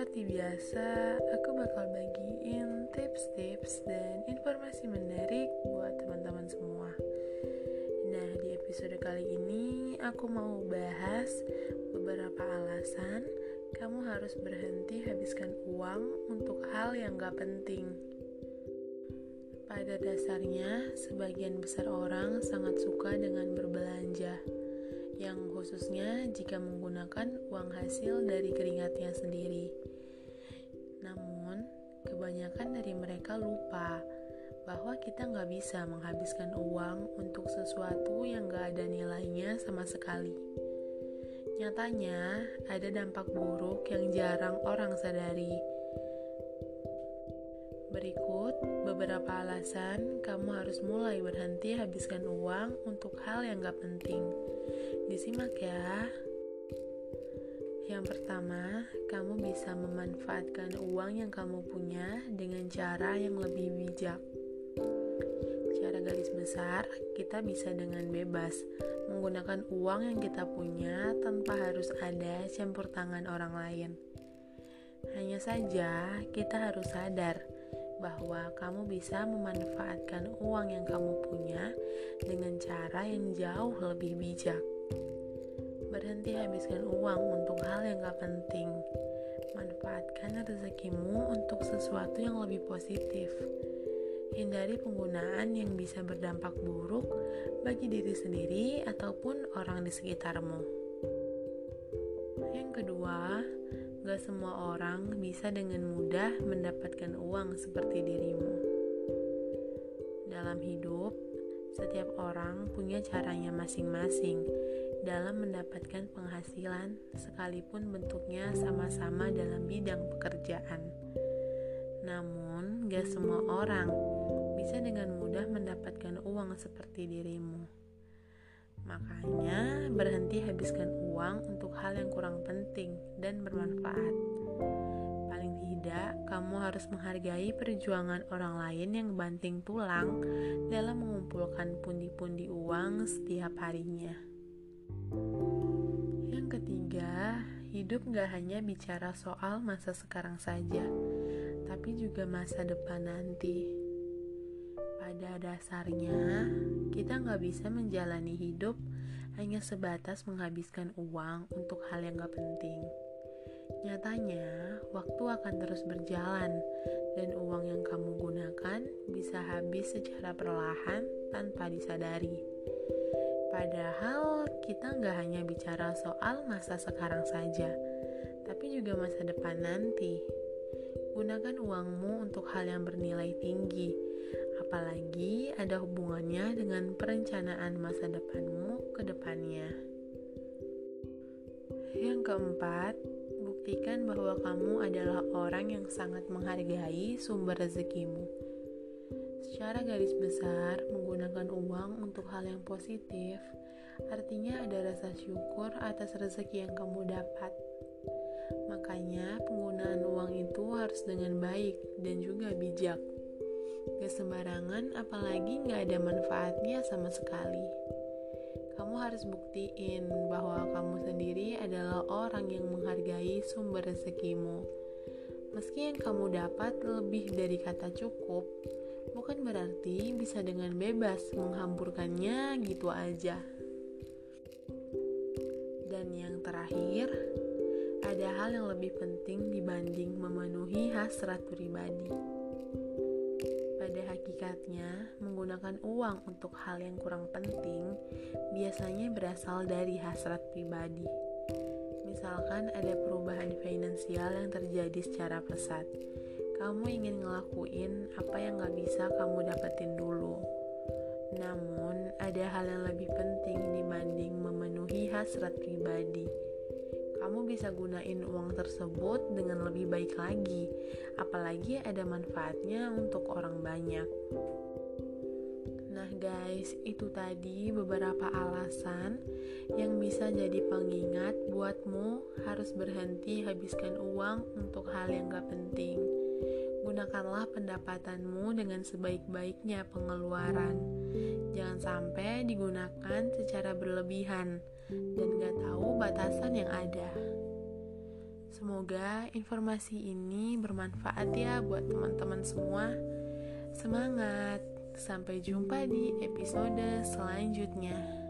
Seperti biasa, aku bakal bagiin tips-tips dan informasi menarik buat teman-teman semua. Nah, di episode kali ini aku mau bahas beberapa alasan kamu harus berhenti habiskan uang untuk hal yang gak penting. Pada dasarnya, sebagian besar orang sangat suka dengan berbelanja yang khususnya jika menggunakan uang hasil dari keringatnya sendiri. Namun, kebanyakan dari mereka lupa bahwa kita nggak bisa menghabiskan uang untuk sesuatu yang nggak ada nilainya sama sekali. Nyatanya, ada dampak buruk yang jarang orang sadari. Berikut beberapa alasan kamu harus mulai berhenti habiskan uang untuk hal yang gak penting. Disimak ya. Yang pertama, kamu bisa memanfaatkan uang yang kamu punya dengan cara yang lebih bijak. Cara garis besar, kita bisa dengan bebas menggunakan uang yang kita punya tanpa harus ada campur tangan orang lain. Hanya saja, kita harus sadar bahwa kamu bisa memanfaatkan uang yang kamu punya dengan cara yang jauh lebih bijak. Berhenti habiskan uang untuk hal yang gak penting. Manfaatkan rezekimu untuk sesuatu yang lebih positif. Hindari penggunaan yang bisa berdampak buruk bagi diri sendiri ataupun orang di sekitarmu. Yang kedua, gak semua orang bisa dengan mudah mendapatkan uang seperti dirimu. Dalam hidup, setiap orang punya caranya masing-masing dalam mendapatkan penghasilan, sekalipun bentuknya sama-sama dalam bidang pekerjaan. Namun, gak semua orang bisa dengan mudah mendapatkan uang seperti dirimu. Makanya, berhenti habiskan uang untuk hal yang kurang penting dan bermanfaat. Paling tidak, kamu harus menghargai perjuangan orang lain yang banting tulang dalam mengumpulkan pundi-pundi uang setiap harinya. Yang ketiga, hidup gak hanya bicara soal masa sekarang saja, tapi juga masa depan nanti. Pada dasarnya, kita gak bisa menjalani hidup hanya sebatas menghabiskan uang untuk hal yang gak penting. Nyatanya, waktu akan terus berjalan, dan uang yang kamu gunakan bisa habis secara perlahan tanpa disadari. Padahal kita nggak hanya bicara soal masa sekarang saja, tapi juga masa depan nanti. Gunakan uangmu untuk hal yang bernilai tinggi, apalagi ada hubungannya dengan perencanaan masa depanmu ke depannya. Yang keempat, buktikan bahwa kamu adalah orang yang sangat menghargai sumber rezekimu. Secara garis besar, menggunakan uang untuk hal yang positif artinya ada rasa syukur atas rezeki yang kamu dapat. Makanya, penggunaan uang itu harus dengan baik dan juga bijak. Gak sembarangan, apalagi gak ada manfaatnya sama sekali. Kamu harus buktiin bahwa kamu sendiri adalah orang yang menghargai sumber rezekimu. Meski yang kamu dapat lebih dari kata cukup, bukan berarti bisa dengan bebas menghamburkannya gitu aja. Dan yang terakhir, ada hal yang lebih penting dibanding memenuhi hasrat pribadi. Pada hakikatnya, menggunakan uang untuk hal yang kurang penting biasanya berasal dari hasrat pribadi. Misalkan ada perubahan finansial yang terjadi secara pesat, kamu ingin ngelakuin apa yang gak bisa kamu dapetin dulu. Namun, ada hal yang lebih penting dibanding memenuhi hasrat pribadi. Kamu bisa gunain uang tersebut dengan lebih baik lagi, apalagi ada manfaatnya untuk orang banyak. Nah, guys, itu tadi beberapa alasan yang bisa jadi pengingat buatmu harus berhenti habiskan uang untuk hal yang gak penting gunakanlah pendapatanmu dengan sebaik-baiknya pengeluaran. Jangan sampai digunakan secara berlebihan dan gak tahu batasan yang ada. Semoga informasi ini bermanfaat ya buat teman-teman semua. Semangat! Sampai jumpa di episode selanjutnya.